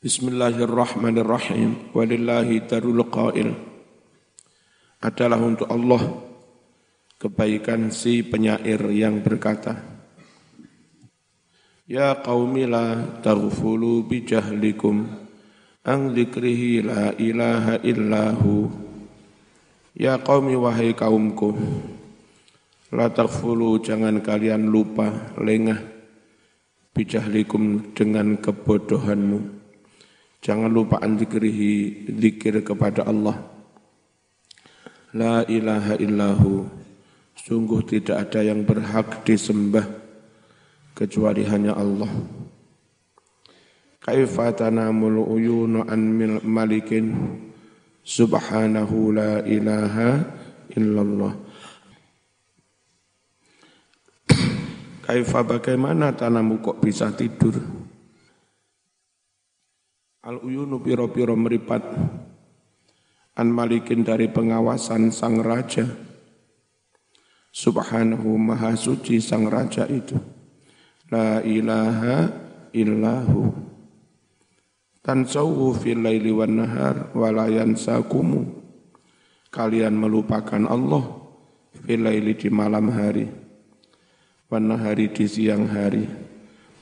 Bismillahirrahmanirrahim. Walillahi darul qail. Adalah untuk Allah kebaikan si penyair yang berkata, Ya qaumi la taghfulu bijahlikum an dzikrihi la ilaha illahu. Ya qaumi wahai kaumku, la taghfulu jangan kalian lupa lengah bijahlikum dengan kebodohanmu Jangan lupa anzikrihi zikir kepada Allah. La ilaha illahu. Sungguh tidak ada yang berhak disembah kecuali hanya Allah. Kaifa tanamul uyunu an malikin subhanahu la ilaha illallah. Kaifa bagaimana tanamu kok bisa tidur? Al uyunu piro-piro meripat an malikin dari pengawasan sang raja. Subhanahu maha suci sang raja itu. La ilaha illahu. Tansawhu fil laili wan nahar walayan sakumu. Kalian melupakan Allah fil laili di malam hari. Wan nahari di siang hari.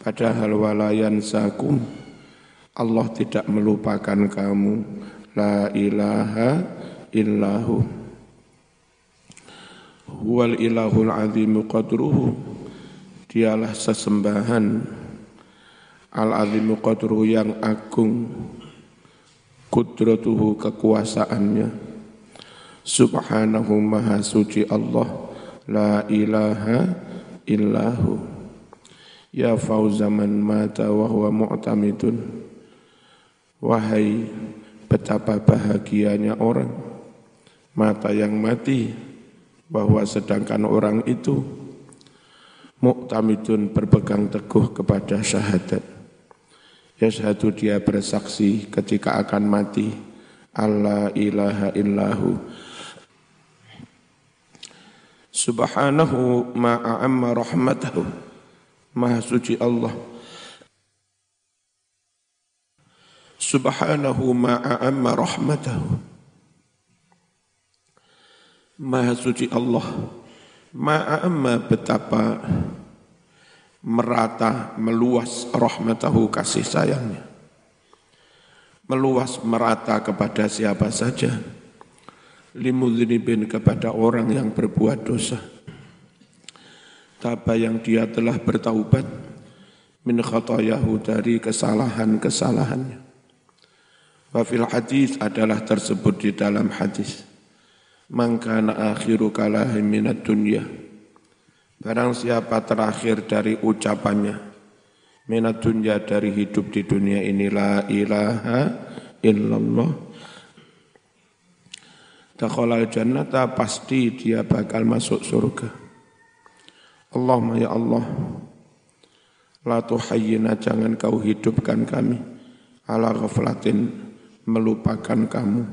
Padahal walayan sakumu Allah tidak melupakan kamu. La ilaha illahu. Huwal ilahul azimu qadruhu. Dialah sesembahan. Al-azimu qadruhu yang agung. Kudratuhu kekuasaannya. Subhanahu maha suci Allah. La ilaha illahu. Ya fauzaman mata wa huwa mu'tamidun. Wahai betapa bahagianya orang mata yang mati bahwa sedangkan orang itu muktamidun berpegang teguh kepada syahadat. Yashhadu dia bersaksi ketika akan mati. Allah ilaha illahu. Subhanahu ma'amma rahmatahu. Maha suci Allah subhanahu ma'amma rahmatahu. Maha suci Allah, ma'amma betapa merata, meluas rahmatahu kasih sayangnya. Meluas merata kepada siapa saja. Limudzinibin kepada orang yang berbuat dosa. Taba yang dia telah bertaubat min khatayahu dari kesalahan-kesalahannya Wafil hadis adalah tersebut di dalam hadis. Mangkana akhiru kalahi minat dunya. Barang siapa terakhir dari ucapannya. Minat dunya dari hidup di dunia ini. La ilaha illallah. Takhalal jannata pasti dia bakal masuk surga. Allahumma ya Allah. La tuhayyina jangan kau hidupkan kami. Ala ghaflatin melupakan kamu.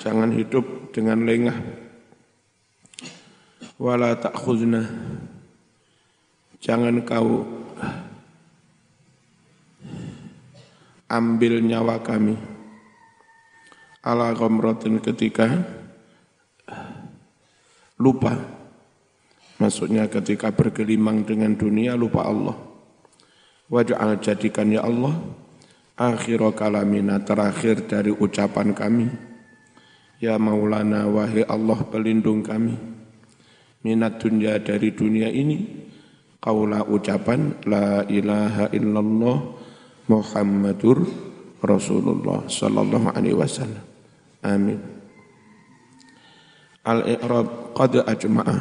Jangan hidup dengan lengah. Wala ta'khuzna. Jangan kau ambil nyawa kami. Ala ghamratin ketika lupa. Maksudnya ketika bergelimang dengan dunia lupa Allah. Waj'al jadikan ya Allah akhir kalamina terakhir dari ucapan kami. Ya maulana wahai Allah pelindung kami. Minat dunia dari dunia ini kaula ucapan la ilaha illallah Muhammadur Rasulullah sallallahu alaihi wasallam. Amin. Al i'rab qad ajma'a.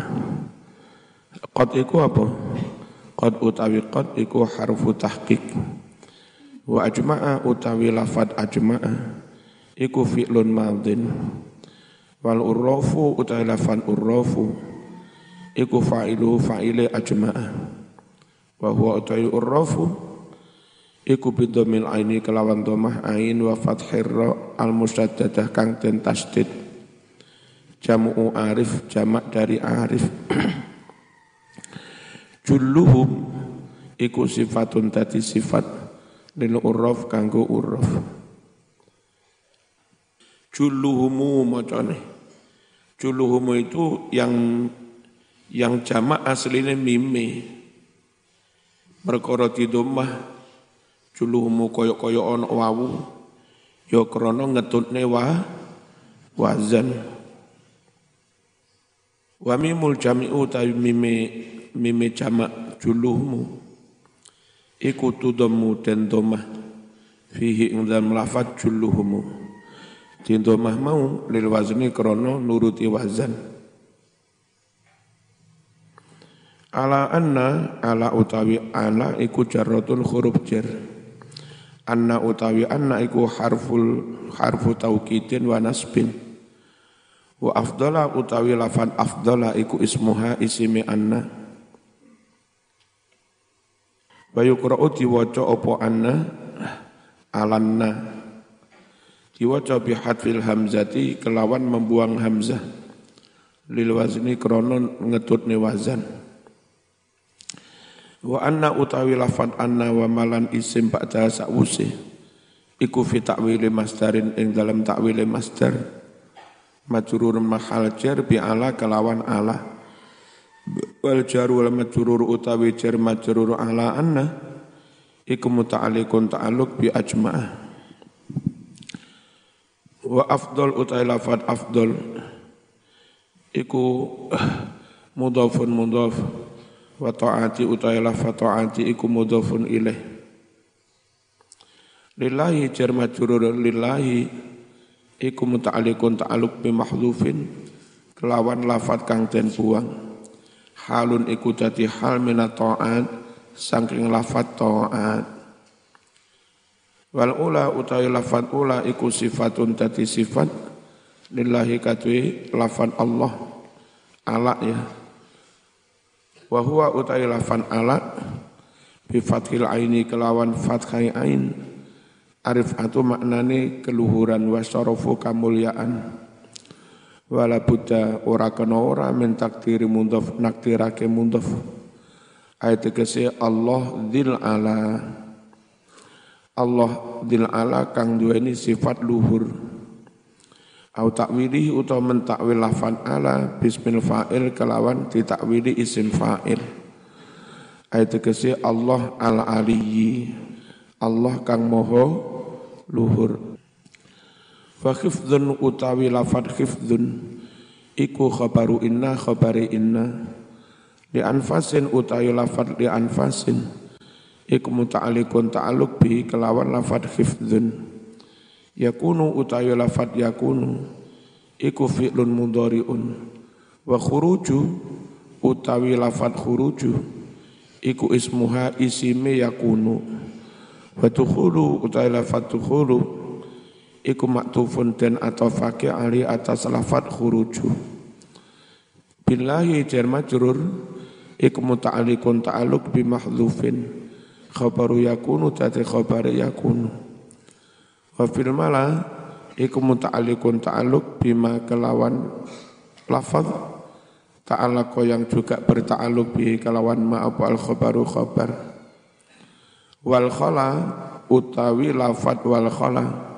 Qad iku apa? Qad utawi qad iku harfu tahqiq Wa ajma'a utawi lafad ajma'a iku fi'lun madin. Wal urrafu utawi lafad urrafu iku fa'ilu fa'ile ajma'a. Wa huwa utawi urrafu iku bidomil aini kelawan domah ain wa fathir al musaddadah kang den tasdid. Jamu'u arif jamak dari arif. Julluhum iku sifatun tadi sifat lil urraf kanggo urraf juluhumu macane. Juluhumu itu yang yang jamak aslinya mime. Perkara didomah juluhumu koyok-koyok ono wawu. Ya krana ngetutne wa wazan. Wa mimul jami'u ta mime mime jamak juluhumu iku tudammu den domah. Fihi ing dalam lafat juluhumu. Di domah mau lil wazni krana nuruti wazan. Ala anna ala utawi ala iku jarratun huruf jar. Anna utawi anna iku harful harfu taukidin wa nasbin. Wa afdala utawi lafan afdala iku ismuha isimi anna wa yukra'u diwaca apa anna? Alanna. Diwaca bi hadfil hamzati kelawan membuang hamzah. Lil wazni krana ngetutne wazan. Wa anna utawi lafad anna wa malan isim ba'da sakwuse iku fi ta'wili masdarin ing dalam ta'wili masdar. Majrur mahal jar bi ala kelawan ala wal jar wal majrur utawi jar majrur ala anna iku muta'alliqun ta'alluq bi ajma'ah. Wa afdal utawi lafad afdal iku mudhafun mudhaf wa ta'ati utai lafaz ta'ati iku mudhafun ilaih lillahi jar majrur lillahi iku muta'alliqun ta'alluq bi mahdhufin kelawan lafat kang den buang halun iku dadi hal minat ta'at saking lafat ta'at. Wal ula utai lafat ula iku sifatun dadi sifat lillahi katwi lafat Allah ala ya. Wa huwa utai lafan ala bi fathil aini kelawan fathai ain. Arif atu maknane keluhuran wa syarafu kamulyaan wala buddha ora kena ora min takdiri mundhaf naktirake mundhaf. Ayat kese Allah dzil ala. Allah dzil ala kang duweni sifat luhur. Au takwili utawa mentakwil lafan ala bismil fa'il kelawan ditakwili isim fa'il. Ayat kesi Allah al aliyyi. Allah kang moho luhur fa utawi lafat khifdun iku khabaru inna khabari inna. Li anfasin utawi lafat li anfasin. Iku muta'alliqun ta'alluq bi kelawan lafat khifdun yakunu utawi lafat yakunu. Iku fi'lun mudhari'un. Wa khuruju utawi lafat khuruju. Iku ismuha isime yakunu. Wa tukhulu utawi lafat tukhulu iku maktufun den atofake ali atas lafat khuruju. Billahi jar majrur iku muta'alliqun ta'alluq bi mahdhufin khabaru yakunu tati khabar yakunu. Wa fil mala iku muta'alliqun ta'alluq bima kelawan lafaz ta'alaqa yang juga berta'alluq bi kelawan ma apa al khabaru khabar. Wal khala utawi lafaz wal khala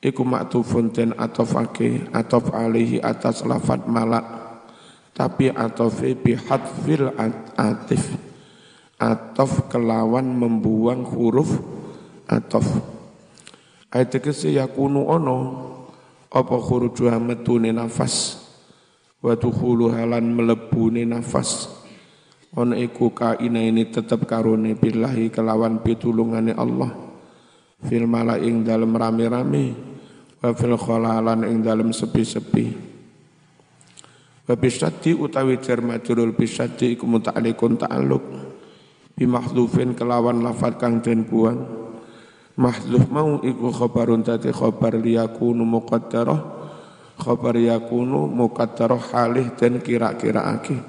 iku maktufun den atofake atof alihi atas lafaz malak tapi atofi bi hadfil atif. Atof kelawan membuang huruf atof. Ayat tegese yakunu ono apa khuruju metune nafas? Wa dukhulu halan melebune nafas. Ono iku kaina ini tetep karone billahi kelawan pitulungane Allah. Fil malaing dalam rame-rame wa fil khalalan ing dalam sepi-sepi. Wa bisyati utawi jar majrul bisyati iku muta'alliqun ta'alluq. Bi mahdhufin kelawan lafat kang den buang. Mahdhuf mau iku khabarun tati khabar liyakunu muqaddarah. Khabar yakunu muqaddarah halih dan kira-kira aki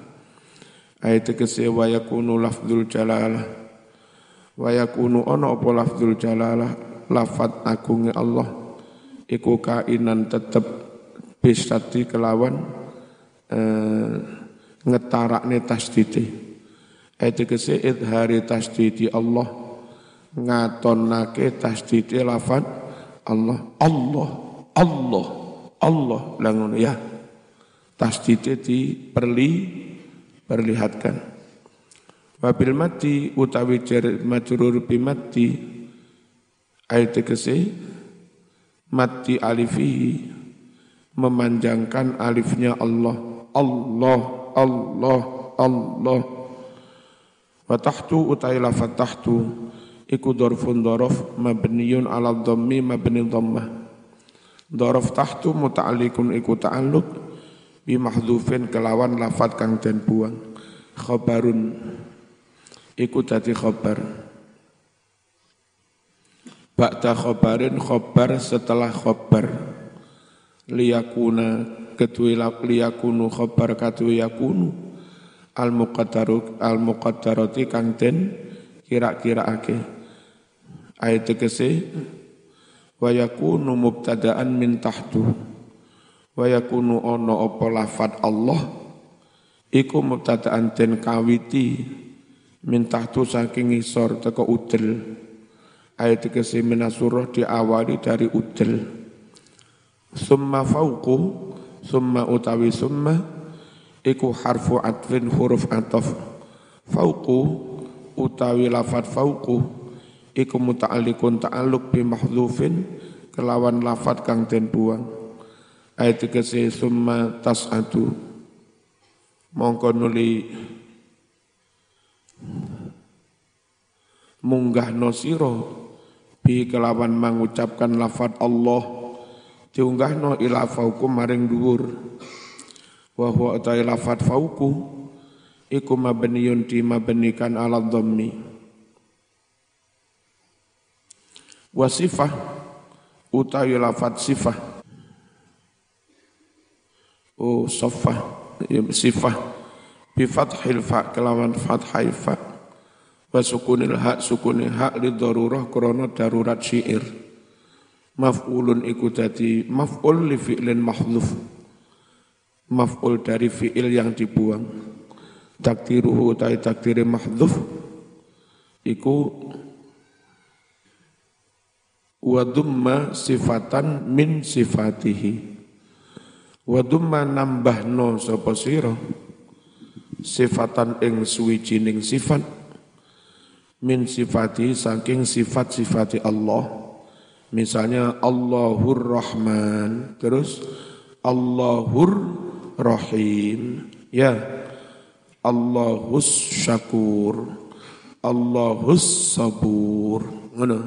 ayat kese wa yakunu lafdzul jalalah. Wa yakunu ono apa lafdzul jalalah? Lafat agungnya Allah iku kainan tetep bisati kelawan eh, ngetarakne tasdidi ayat kese idhari tasdidi Allah ngatonake tasdide lafad Allah Allah Allah Allah. Lah ngono ya. Tasdide diperli perlihatkan. Wabil mati utawi jar majrur bi mati ayat kese mati alifihi memanjangkan alifnya Allah. Allah Allah Allah. Wa tahtu utai lafat tahtu iku dorfun dorof mabniyun ala dhammi mabni dhammah. Dorof tahtu muta'alliqun iku ta'alluq bi kelawan lafat kang den buang. Khabarun iku khabar ba'da khabarin khabar setelah khabar liyakuna kedua liyakunu khabar kadue yakunu. Al muqaddaru al muqaddarati kang den kira-kiraake. Ayat tegese wa yakunu mubtadaan min tahtu. Wa yakunu ono apa lafat Allah. Iku mubtadaan den kawiti min tahtu saking ngisor teko udel ayat tegese minasurah diawali dari udel. Summa fauqu summa utawi summa iku harfu atfin huruf ataf fauqu utawi lafat fauqu iku muta'alliqun ta'alluq bi mahdhufin kelawan lafat kang den buang. Ayat kese summa tas'atu mongko nuli. Munggah nosiro bi kelawan mengucapkan lafat Allah diunggahno ila fauku maring dhuwur. Wa huwa lafat fauku iku mabniyun di mabnikan ala dhammi. Wasifah utawi lafat sifah. Oh sofah ya, sifah. Bi fathil fa kelawan fathai fa wa sukunil hak sukunil hak li darurah krana darurat syair. Maf'ulun iku dadi maf'ul li fi'lin mahdhuf. Maf'ul dari fi'il yang dibuang. Takdiruhu utai takdiri mahdhuf iku wa dumma sifatan min sifatihi. Wa dumma nambahno sapa sira? Sifatan ing suwijining sifat min sifati saking sifat-sifati Allah. Misalnya Allahur Rahman. Terus Allahur Rahim. Ya. Allahus Syakur. Allahus Sabur. Ngono.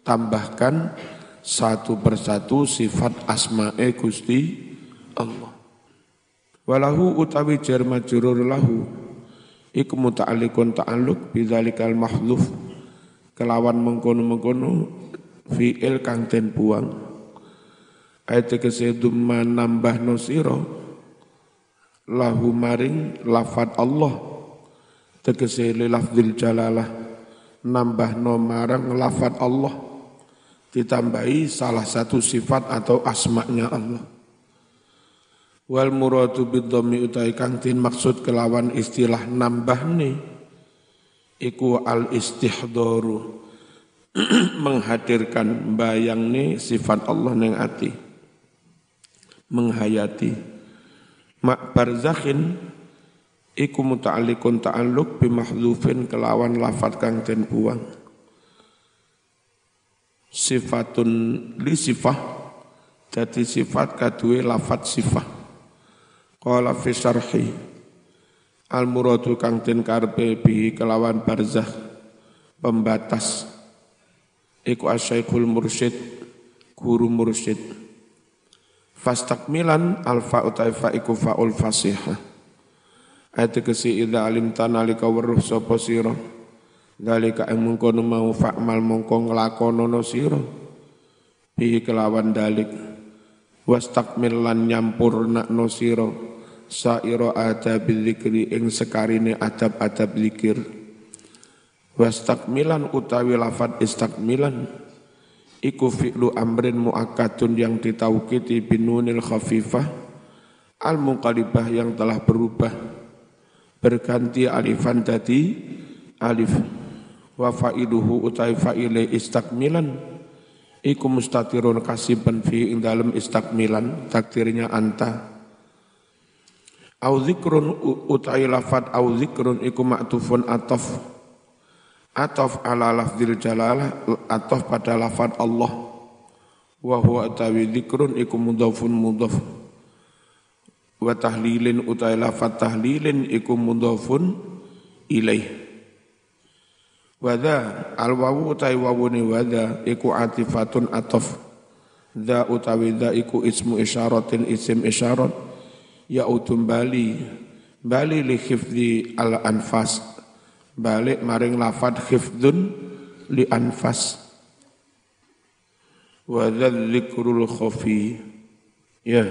Tambahkan satu persatu sifat asma'e Gusti Allah. Walahu utawi jar majrur lahu iku muta'alliqun ta'alluq bidzalikal mahdhuf kelawan mengkono-mengkono fi'il kang den buang. Ayat tegese dumma nambah nosiro lahu maring lafat Allah. Tegese lilafdil jalalah nambah no marang lafat Allah. Ditambahi salah satu sifat atau asmaknya Allah. Wal muradu bidhammi utai kang tin maksud kelawan istilah nambah nih iku al istihdaru menghadirkan bayang nih sifat Allah neng ati. Menghayati. Mak barzakhin iku muta'alliqun ta'alluq bi kelawan lafat kang den buang. Sifatun li sifah jadi sifat kadue lafat sifah qala fi syarhi. Al muradu kang den karpe bi kelawan barzah pembatas. Iku asyaikhul mursyid guru mursyid. Fastakmilan alfa utai fa iku faul fasihah. Ayat kesi idza alim tanalika weruh sapa sira? Dalika yang mengkono mau fakmal mongko nglakonono sira. Bi kelawan dalik. Wastakmil lan nyampurnakno sira saira adabil dzikri ing sekarine adab-adab zikir. Wastakmilan utawi lafat istakmilan. Iku fi'lu amrin muakkadun yang ditaukiti binunil khafifah. Al muqalibah yang telah berubah. Berganti alifan tadi alif. Wa fa'iluhu utai fa'ile istakmilan. Iku mustatirun kasiban fi ing dalem istakmilan. Takdirnya anta au zikrun utai lafat au zikrun iku maktufun atof atof ala lafzil jalalah atof pada lafat Allah wa huwa utawi zikrun iku mudhafun mudhaf wa tahlilin utai lafat tahlilin iku mudhafun ilaih Wada al wawu utai wawune wada iku atifatun atof. Da utawi da iku ismu isyaratin isim isyarat. Ya utum bali. Bali li khifdi al anfas. Balik maring lafad khifdun li anfas. Wada dzikrul khafi. Ya.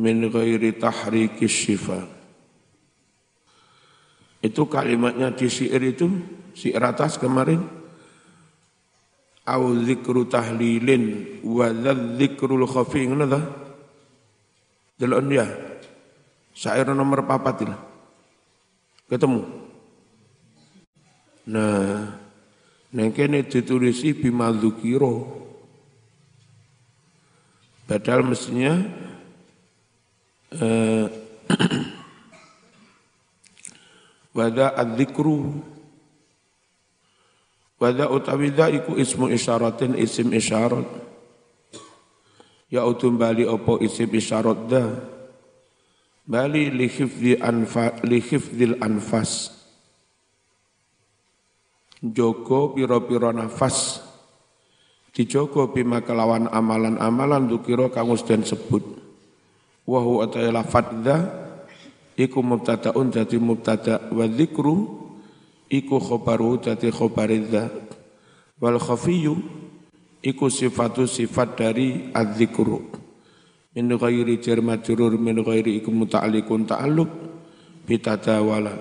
Min ghairi tahriki syifat. Itu kalimatnya di syair itu, syair atas kemarin. Au zikru tahlilin wa dzikrul khafi ngono? Delon ya. Syair nomor papat ini. Ketemu. Nah, neng kene ditulisi bima dzukiro. Padahal mestinya eh, Wada adzikru Wada utawi iku ismu isyaratin isim isyarat Ya utum bali opo isim isyarat da? Bali li khifdi anfa li khifdil anfas. Joko piro-piro nafas. Dijoko bima kelawan amalan-amalan dukiro kangus dan sebut. Wahu atayla fadda iku mubtadaun dadi mubtada wa dzikru iku khabaru dadi khabaridza wal khafiyyu iku sifatu sifat dari adzikru. Min ghairi jar majrur min ghairi iku muta'alliqun ta'alluq bitadawala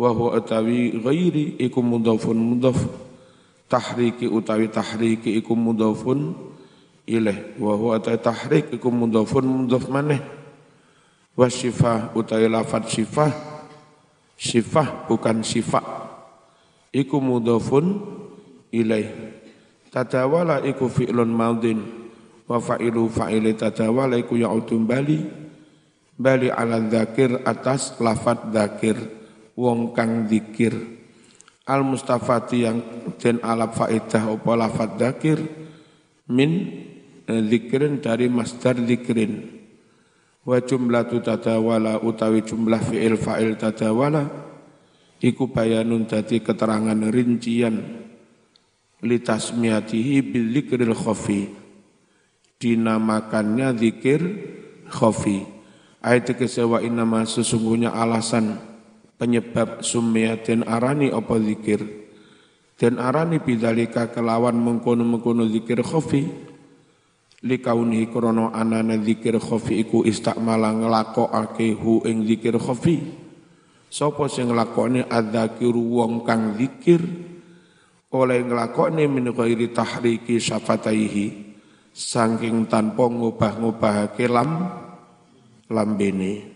wa huwa atawi ghairi iku mudhafun mudhaf tahriki utawi tahriki iku mudhafun ilaih wa huwa tahrik iku mudhafun mudhaf maneh. Wasifah utai lafat sifah Sifah bukan sifat Iku mudhafun ilaih Tadawala iku fi'lun maudin Wa fa'ilu fa'ili tadawala iku ya'udun bali. Bali ala dzakir atas lafat dzakir. Wong kang dzikir. Al mustafati yang den alaf faedah opo lafat dzakir? Min dzikrin dari masdar dzikrin wa jumlatu tadawala utawi jumlah fi'il fa'il tadawala. Iku bayanun dadi keterangan rincian litasmiyatihi bil dzikril khafi. Dinamakannya zikir khafi. Ayat kesewa inama sesungguhnya alasan penyebab sumiyatin arani apa zikir dan arani bidalika kelawan mengkono-mengkono zikir khafi. Likauni krono anana zikir khofi iku istakmala nglakokake hu ing zikir khofi sapa sing nglakoni adzakiru wong kang zikir oleh nglakoni min ghairi tahriki syafataihi saking tanpa ngubah-ngubahake lam lambene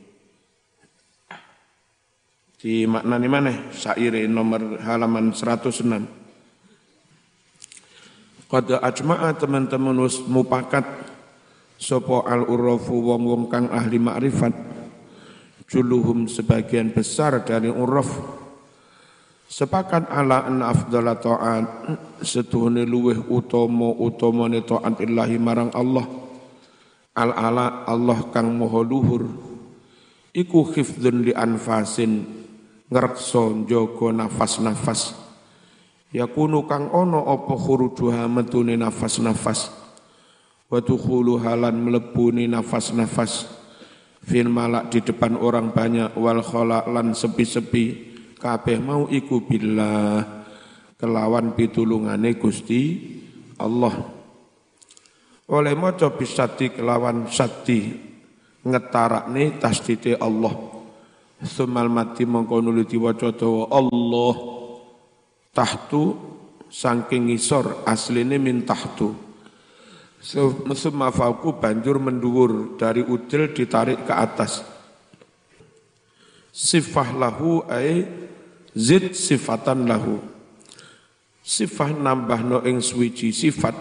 di makna ni mana? Syair nomor halaman 106. Qad ajma'a teman-teman wis mupakat sapa al urafu wong-wong kang ahli makrifat juluhum sebagian besar dari uraf sepakat ala an afdala ta'at setuhune luweh utama utamane taat illahi marang Allah. Al ala Allah kang maha luhur. Iku khifdzun li anfasin ngrekso nafas-nafas. Yakunu kang ono apa khurujuha metune nafas-nafas. Wa tukhulu halan melebuni nafas-nafas. Fil malak di depan orang banyak wal khala lan sepi-sepi kabeh mau iku billah. Kelawan pitulungane Gusti Allah. Oleh maca bisati kelawan sati ngetarakne tasdite Allah. Sumal mati mongko nuli diwaca Allah. Tahtu saking ngisor asline min tahtu. Summa fauku banjur menduwur. Dari udil ditarik ke atas sifah lahu ay zid sifatan lahu. Sifat nambah no ing suwiji sifat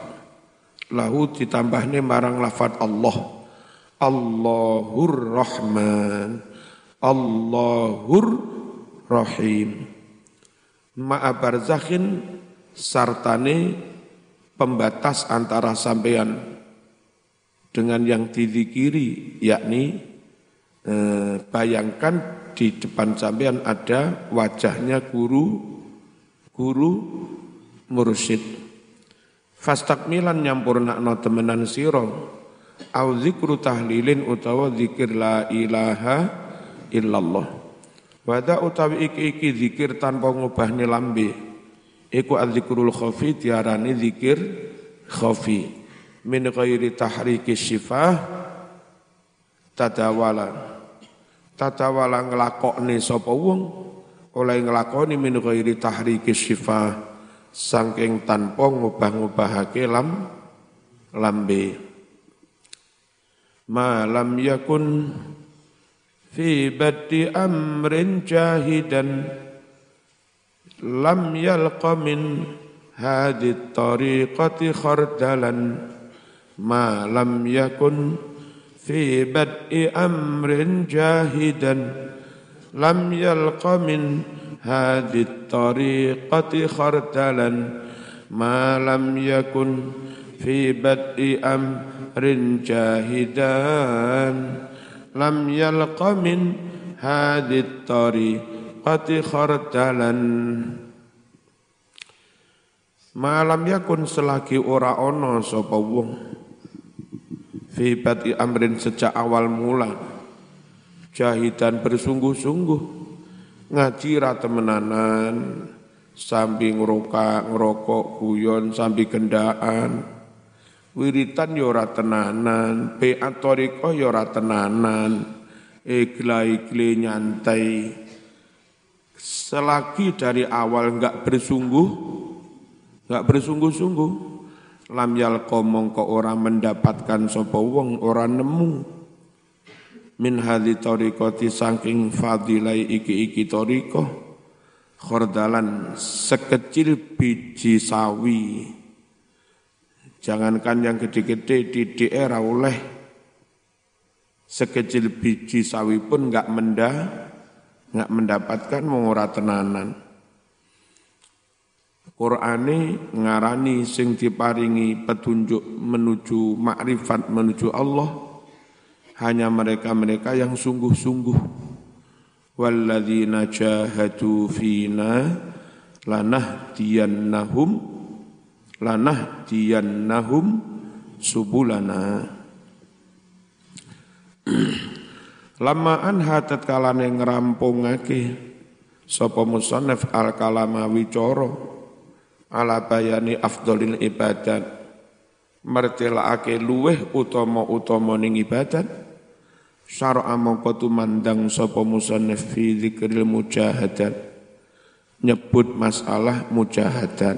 lahu ditambahne marang lafat Allah. Allahur Rahman. Allahur Rahim. Ma'a barzakhin sartane pembatas antara sampean dengan yang didikiri yakni eh, bayangkan di depan sampean ada wajahnya guru guru mursyid. Fastakmilan nyampurnakno temenan sira au zikru tahlilin utawa zikir la ilaha illallah. Wada utawi iki iki zikir tanpa ngubahne lambe iku azzikrul khafi tiarani zikir khafi. Min ghairi tahriki syifah tadawala tadawala nglakokne sapa wong oleh nglakoni min ghairi tahriki syifah saking tanpa ngubah-ngubahake lam lambe. Ma lam yakun fi baddi amrin jahidan lam yalqa min hadhi tariqati khardalan. Ma lam yakun fi bad'i amrin jahidan lam yalqa min hadhi tariqati khardalan ma lam yakun fi bad'i amrin rin jahidan lam yalqa min hadit tariqati khardalan malam yakun selagi ora ono sapa wong fi bati amrin sejak awal mula. Jahidan bersungguh-sungguh. Ngaji temenanan. Sambil ngerokok ngerokok guyon sambil gendaan. Wiritan yo ora tenanan, pe atoriko yo ora tenanan, igle-igle nyantai. Selagi dari awal enggak bersungguh, enggak bersungguh-sungguh, lam komong ke orang mendapatkan sapa wong ora nemu. Min hadhi tariqati saking fadilai iki-iki tariqah khordalan sekecil biji sawi. Jangankan yang gede-gede di daerah oleh. Sekecil biji sawi pun nggak menda, nggak mendapatkan mengurah tenanan. Qur'ani ngarani sing diparingi petunjuk menuju makrifat menuju Allah hanya mereka-mereka yang sungguh-sungguh. Walladzina jahadu fina lanahdiyannahum lanah nahum subulana lama anha tatkalane ngrampungake sapa musannaf al kalama wicara ala bayani afdhalil ibadat. Mertelake luweh utama-utama ning ibadat. Syar'a mongko tumandang sapa musannaf fi dzikril mujahadat. Nyebut masalah mujahadat.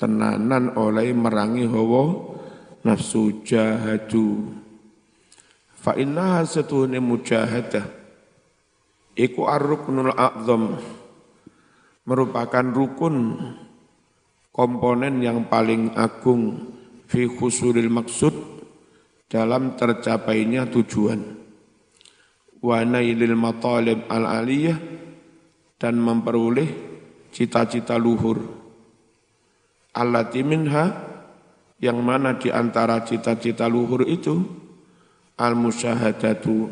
Tenanan oleh merangi hawa nafsu jahadu. Fa innaha satuhune mujahadah. Iku ar-ruknul a'zam. Merupakan rukun komponen yang paling agung fi khusulil maksud dalam tercapainya tujuan wa nailil matalib al-aliyah dan memperoleh cita-cita luhur allati minha yang mana di antara cita-cita luhur itu al musyahadatu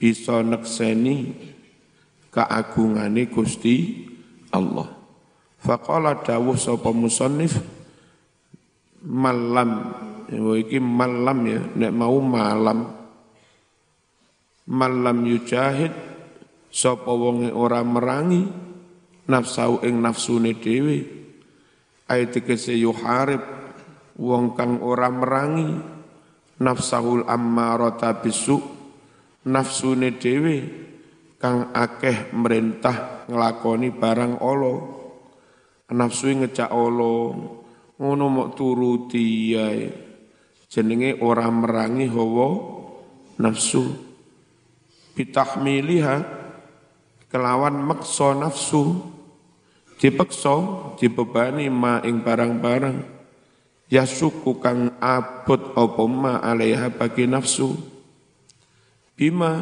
bisa nekseni keagungane Gusti Allah. Faqala dawuh sapa musannif malam. Iki malam ya nek mau malam. Malam yujahid sapa wonge ora merangi nafsu ing nafsune dhewe. Ayat tegese yuharib wong kang ora merangi nafsahul ammarata bisu nafsune dhewe kang akeh merintah nglakoni barang Allah nafsu ngecak Allah ngono mok turuti yae jenenge ora merangi hawa nafsu. Bitahmiliha kelawan makso nafsu. Dipeksa dibebani ma ing barang-barang. Ya suku kang abot apa ma alaiha bagi nafsu. Bima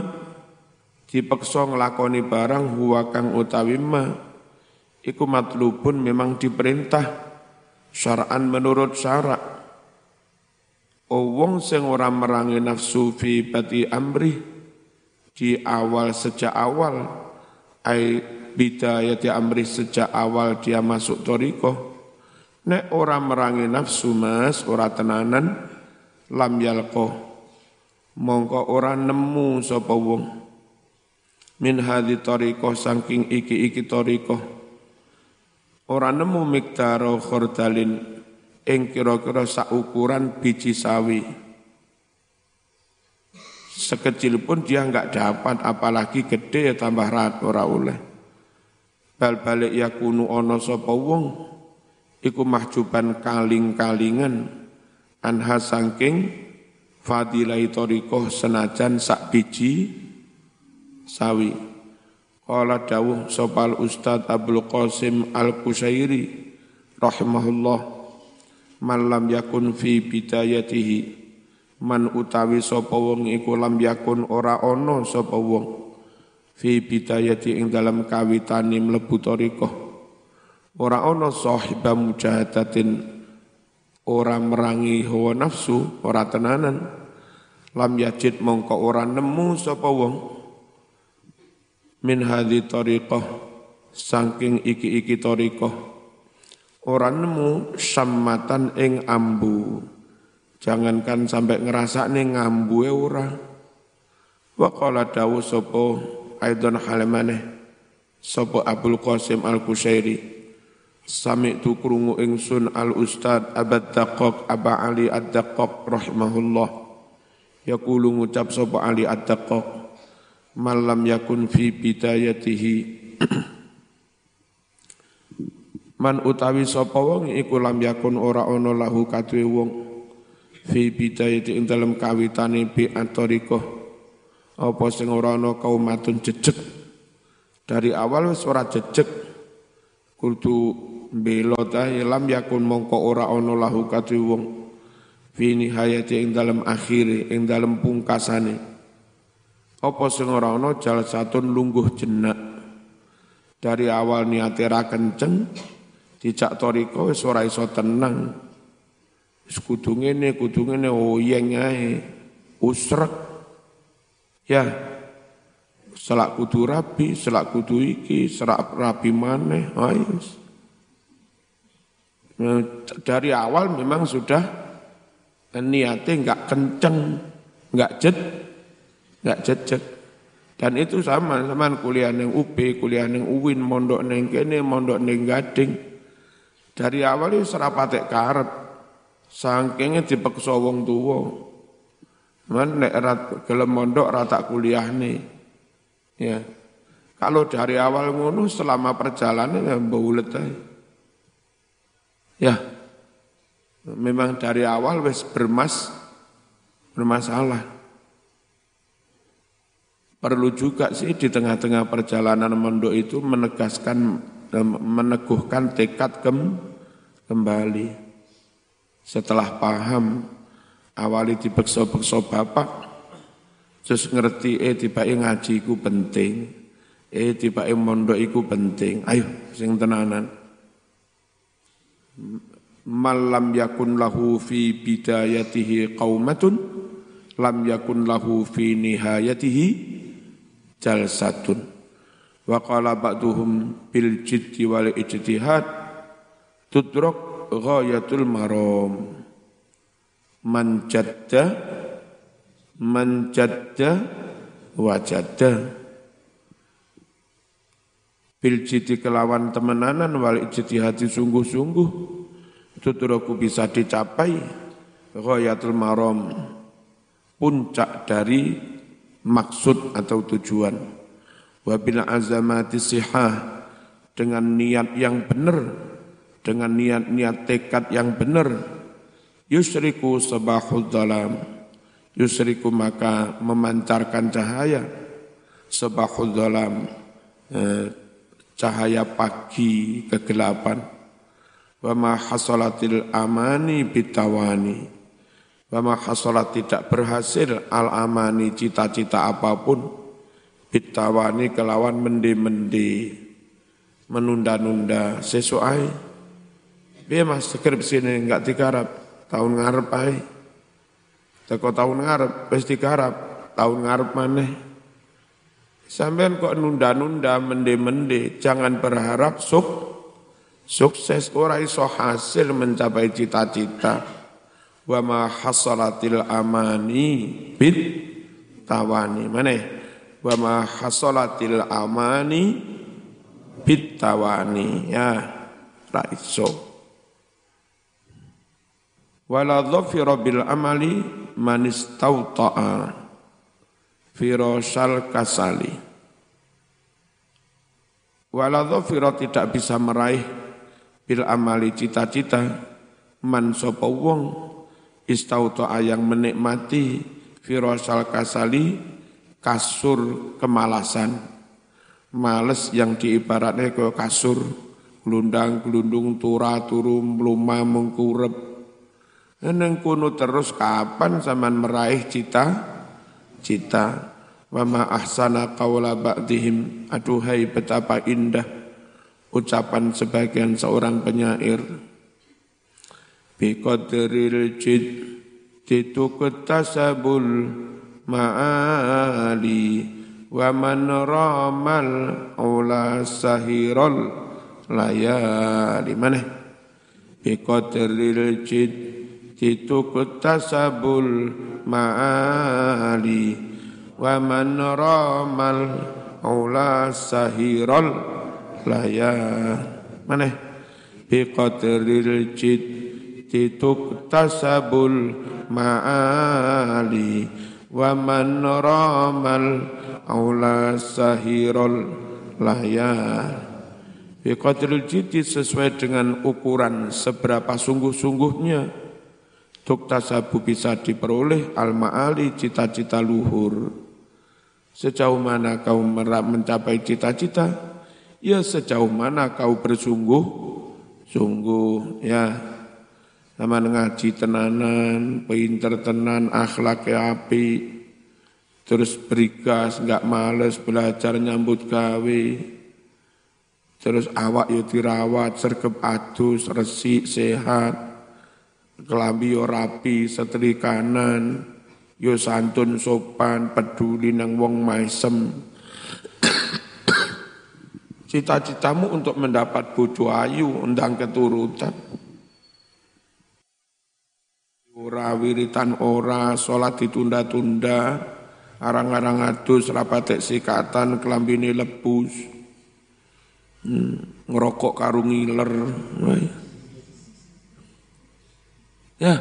dipeksa nglakoni barang huwa kang utawi ma iku matlubun memang diperintah. Syara'an menurut syarak. O wong sing ora merangi nafsu fi bati amri di awal sejak awal ai bidayati amri sejak awal dia masuk toriko. Nek ora merangi nafsu mas ora tenanan lam yalko mongko ora nemu sapa wong. Min hadi toriko saking iki-iki toriko ora nemu miktaro khordalin ing kira-kira saukuran biji sawi. Sekecil pun dia enggak dapat apalagi gede ya tambah rat ora oleh. Bal balik yakunu ana sapa wong iku mahjuban kaling-kalingan. Anha sangking fadilai torikoh senajan sak biji sawi Qala dawuh sopal Ustad Abdul Qasim Al-Kusairi rahimahullah man lam yakun fi bidayatihi man utawi sapa wong iku lam yakun ora ana sapa wong fi bidayati ing dalam kawitane mlebu thariqah ora ana sahibah mujahadatin ora merangi hawa nafsu ora tenanan lam yajid mongko ora nemu sapa wong min hadhi tariqah saking iki-iki tariqah. Ora nemu sammatan ing ambu. Jangankan sampai ngerasa nih ngambu ora. Wa qala dawu sapa aidon halamane sapa Abdul Qasim Al-Kusairi Sami tu krungu ingsun al Ustad Abad Daqqaq Aba Ali Ad-Daqqaq rahimahullah. Yaqulu ngucap sapa Ali Ad-Daqqaq malam yakun fi bidayatihi. Man utawi sapa wong iku lam yakun ora ana lahu kadue wong fi bidayati ing dalem kawitane bi atorikoh apa sing ora ana kaumatun jejeg. Dari awal wis ora jejeg. Kudu bela ta lam yakun mongko ora ana lahu kadhe wong fi nihayati ing dalem akhire ing dalem pungkasane apa sing ora ana jalsatun lungguh jenak. Dari awal niate ra kenceng dijak toriko wis ora iso tenang. Wis kudu ngene kudu ngene oyeng ae usrek. Ya, selak kudu rapi, selak kudu iki, selak rapi maneh, ayus. Nah, dari awal memang sudah niatnya enggak kenceng, enggak jet, enggak jejek. Dan itu sama, sama kuliah neng UP, kuliah neng UIN, mondok neng kene, mondok neng gading. Dari awal itu serapatek karep, sangkingnya dipeksa wong tuwa. Man nek rat gelem mondok rata kuliah nih. Ya. Kalau dari awal ngono selama perjalanan ya baulet Ya. Memang dari awal wis bermas bermasalah. Perlu juga sih di tengah-tengah perjalanan mondok itu menegaskan meneguhkan tekad kem, kembali. Setelah paham awali dibekso-bekso bapak, terus ngerti eh tiba ngaji ku penting, eh tiba mondok iku penting, ayo sing tenanan. Malam yakun lahu fi bidayatihi qaumatun, lam yakun lahu fi nihayatihi jalsatun. Wa qala ba'duhum bil jiddi wal ijtihad tudrak ghayatul maram man jadda man jadda wajadda bil jiti kelawan temenanan wal ijtihadi sungguh-sungguh tuturaku bisa dicapai ghayatul maram puncak dari maksud atau tujuan. Wabil azamati sihah dengan niat yang benar dengan niat-niat tekad yang benar. Yusriku sebahul dalam yusriku maka memancarkan cahaya. Sebahul dalam eh, cahaya pagi kegelapan. Wa ma hasalatil amani bitawani wa ma hasalat tidak berhasil al amani cita-cita apa pun bitawani kelawan mendi-mendi menunda-nunda sesuai biar mas? Skripsi ini enggak digarap. Tahun ngarep ai teko tahun ngarep wis digarap. Tahun ngarep maneh. Sampean kok nunda-nunda mende-mende, jangan berharap suk, sukses. Ora iso hasil mencapai cita-cita. Wa ma hasalatil amani bid tawani. Mana? Wa ma hasalatil amani bid tawani. Ya, ra iso. Wala dhafira bil amali man istawta'a firosal kasali. Waladho firo tidak bisa meraih bil amali cita-cita man sopo wong istauto ayang menikmati firosal kasali kasur kemalasan. Males yang diibaratnya ke kasur gelundang gelundung tura turu meluma mengkurep. Neng kuno terus kapan zaman meraih cita? Cita. Wa ma ahsana qawla ba'dihim. Aduhai betapa indah ucapan sebagian seorang penyair biqadril jid titu ketasabul ma'ali wa man ramal ula sahirul layali. Mana biqadril jid titu ketasabul ma'ali wa man ramal aula sahiral laya mana bi qadril jid tituk tasabul ma'ali wa man ramal aula sahiral laya bi qadril jid sesuai dengan ukuran seberapa sungguh-sungguhnya. Tuk tasabu bisa diperoleh al-ma'ali cita-cita luhur. Sejauh mana kau mencapai cita-cita, ya sejauh mana kau bersungguh, sungguh ya. Sama ngaji tenanan, pinter tenan, akhlak api, terus berigas, nggak males belajar nyambut gawe, terus awak yo dirawat, sergep adus, resik, sehat, kelambi yo rapi, setrikanan, yo santun sopan peduli nang wong maisem cita-citamu untuk mendapat bojo ayu undang keturutan ora wiritan ora salat ditunda-tunda arang-arang adus rapatek sikatan kelambine lebus hmm, ngerokok karung ngiler ya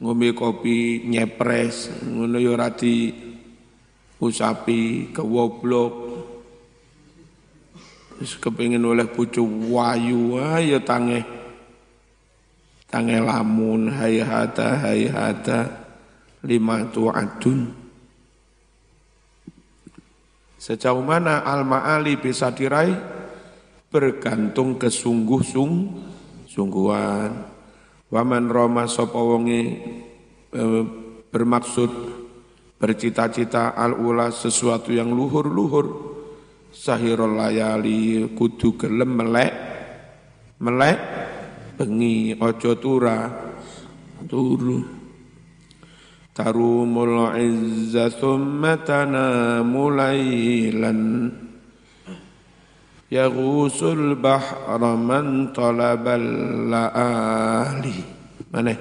ngombe kopi nyepres ngono ya ora di usapi kewoblok. Wis kepengin oleh bojo wayu ayo tange tange lamun hayhata hayhata lima tu'adun. Sejauh mana al-ma'ali bisa diraih? Bergantung kesungguh-sungguhan Waman roma sapa wonge e, bermaksud bercita-cita al-ula sesuatu yang luhur-luhur. Sahirul layali kudu gelem melek melek bengi ojo tura turu. Tarumul izza thumma mulailan yaghusul bahra man talabal laali. Mana?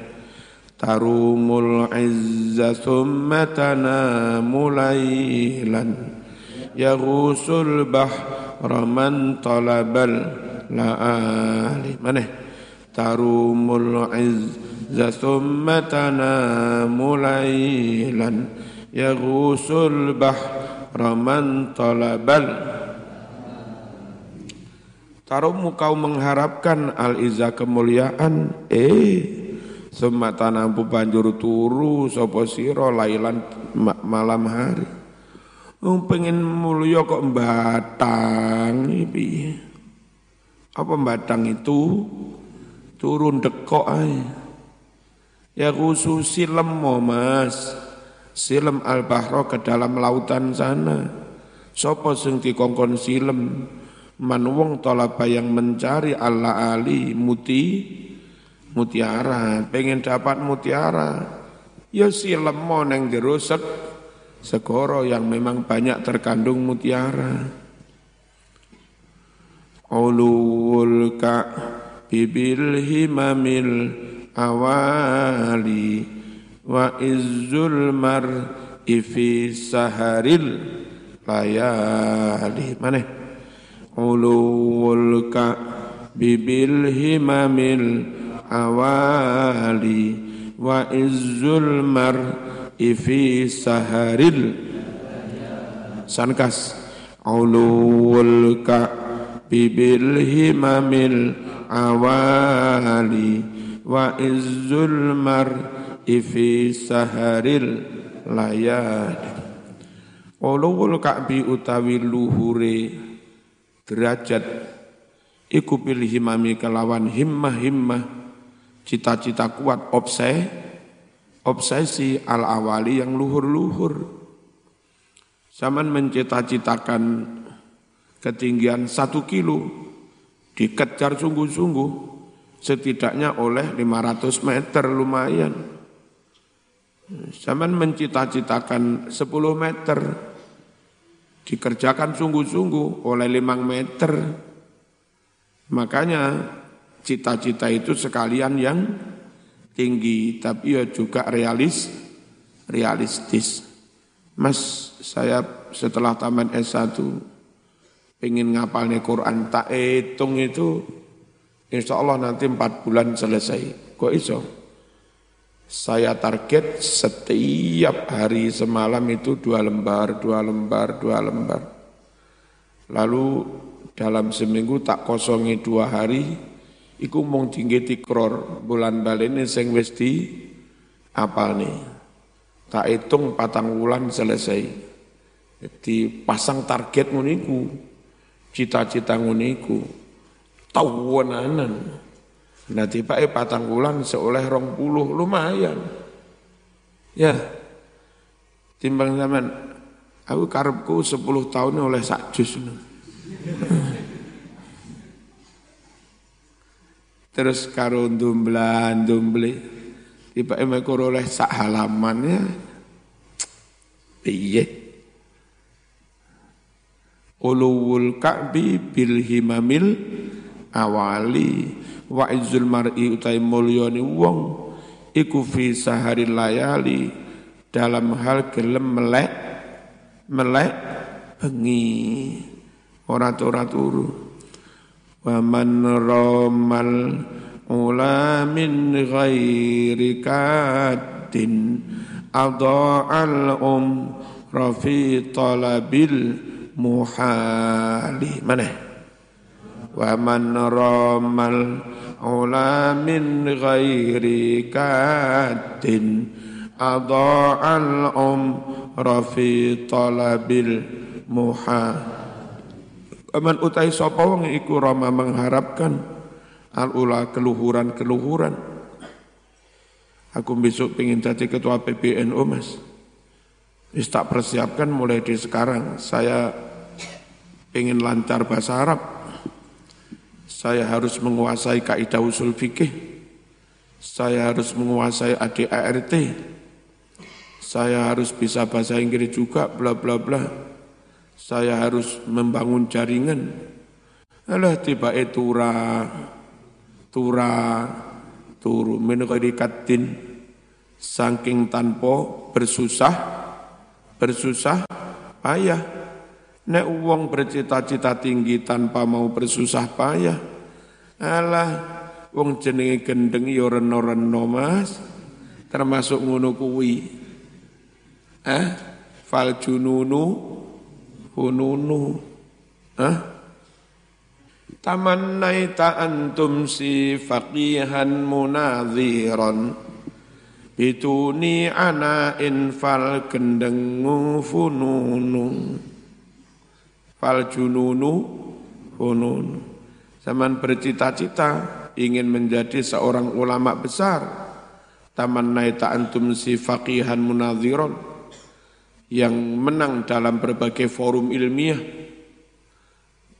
Tarumul izza thumma tanamu laylan yaghusul bahra man talabal laali. Mana tarumul izza thumma tanamu laylan yaghusul bahra man talabal. Taruhmu kau mengharapkan al-izza kemuliaan, eh semata nampu banjur turu sopo siro lailan malam hari. Wong pengen mulya kok batang iki Apa batang itu turun dekok ae. Ya khusus silem Mas. Silem al-bahro ke dalam lautan sana. Sopo sing dikongkon silem man wong tolaba yang mencari Allah ali muti mutiara, pengen dapat mutiara. Ya silem mo neng dirusek segoro yang memang banyak terkandung mutiara. Ulul bibil himamil awali wa izzul mar ifi saharil layali. Mana? Ulul ka bibil himamil awali wa izzul mar ifi saharil sankas ulul ka bibil himamil awali wa izzul mar ifi saharil layali ulul ka'bi utawi luhure derajat iku pilih himami kelawan himmah-himmah cita-cita kuat obsesi obsesi al-awali yang luhur-luhur. Zaman mencita-citakan ketinggian satu kilo, dikejar sungguh-sungguh, setidaknya oleh 500 meter lumayan. Zaman mencita-citakan 10 meter, dikerjakan sungguh-sungguh oleh 5 meter. Makanya cita-cita itu sekalian yang tinggi tapi ya juga realis realistis. Mas, saya setelah taman S1 pengen ngapalnya Quran tak hitung itu insya Allah nanti empat bulan selesai. Kok iso? Saya target setiap hari semalam itu dua lembar, dua lembar, dua lembar. Lalu dalam seminggu tak kosongi dua hari, iku mung tinggi tikror bulan balene sing wis di apal nih. Tak hitung patang bulan selesai. Jadi pasang target nguniku, cita-cita nguniku, tawanan. Nah tiba eh patang bulan seoleh rong puluh lumayan. Ya, timbang zaman aku karepku sepuluh tahun oleh sak jus. terus karo ndumblan ndumble tiba emek oleh sak halamannya piye uluwul ka'bi bil himamil awali. Wa izzul mar'i utai mulyani wong iku fi sahari layali. Dalam hal gelem melek melek bengi. Ora ora turu wa man ramal ula min ghairi kaddin. Adha'al um rafi talabil muhali mana wa man ramal ula min ghairi katin adha'al umra fi talabil muha. Aman utai sapa wong iku rama mengharapkan al ula keluhuran-keluhuran. Aku besok pengen jadi ketua PBNU Mas. Wis tak persiapkan mulai di sekarang. Saya pengen lancar bahasa Arab. Saya harus menguasai kaidah usul fikih. Saya harus menguasai ADART. Saya harus bisa bahasa Inggris juga, bla bla bla saya harus membangun jaringan. Alah tiba tura, tura, turu menukadikatin saking tanpa bersusah, bersusah payah. Nek uang bercita-cita tinggi tanpa mau bersusah payah. Alah, wong jenenge gendeng ya reno-reno Mas. Termasuk ngono kuwi. Eh, fal jununu fununu Hah? Tamannaita antum si faqihan munadhiran bituni ana infal gendengu fununu fal jununu fununu zaman bercita-cita ingin menjadi seorang ulama besar. Taman naita antum si faqihan munadhiron yang menang dalam berbagai forum ilmiah.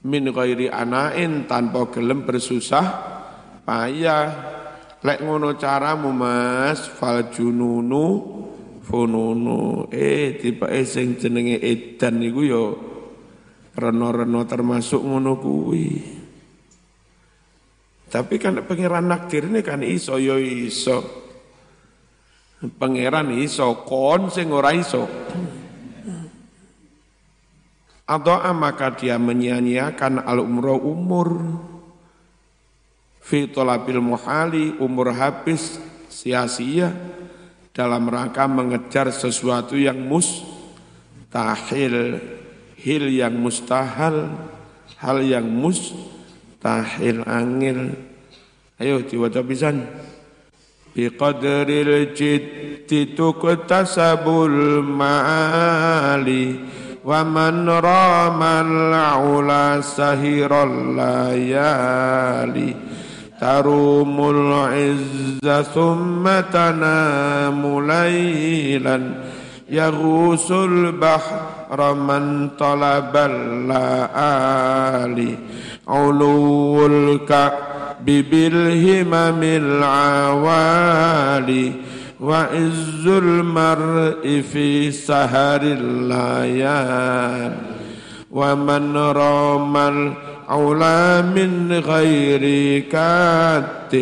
Min ghairi anain tanpa gelem bersusah payah lek ngono caramu Mas fal jununu fununu eh tiba eh sing jenenge edan niku yo reno-reno termasuk ngono kuwi. Tapi kan pangeran nakdir ini kan iso yo iso. Pangeran iso kon sing ora iso. Atau maka dia menyia-nyiakan al umroh umur fi tolabil muhali umur habis sia-sia dalam rangka mengejar sesuatu yang mustahil. Hil yang mustahil hal yang mustahil angin. Ayo diwaca pisan. Biqadril jiddi tuktasabul ma'ali man ramal ula sahiral layali تروم العز ثم تنام ليلا يغوص البحر من طلب اللآلي علو الكعب بالهمم العوالي وعز المرء في سهر الليالي. ومن رام أولى من غير كات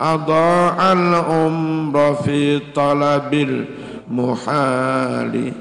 أضاع العمر في طلب المحال.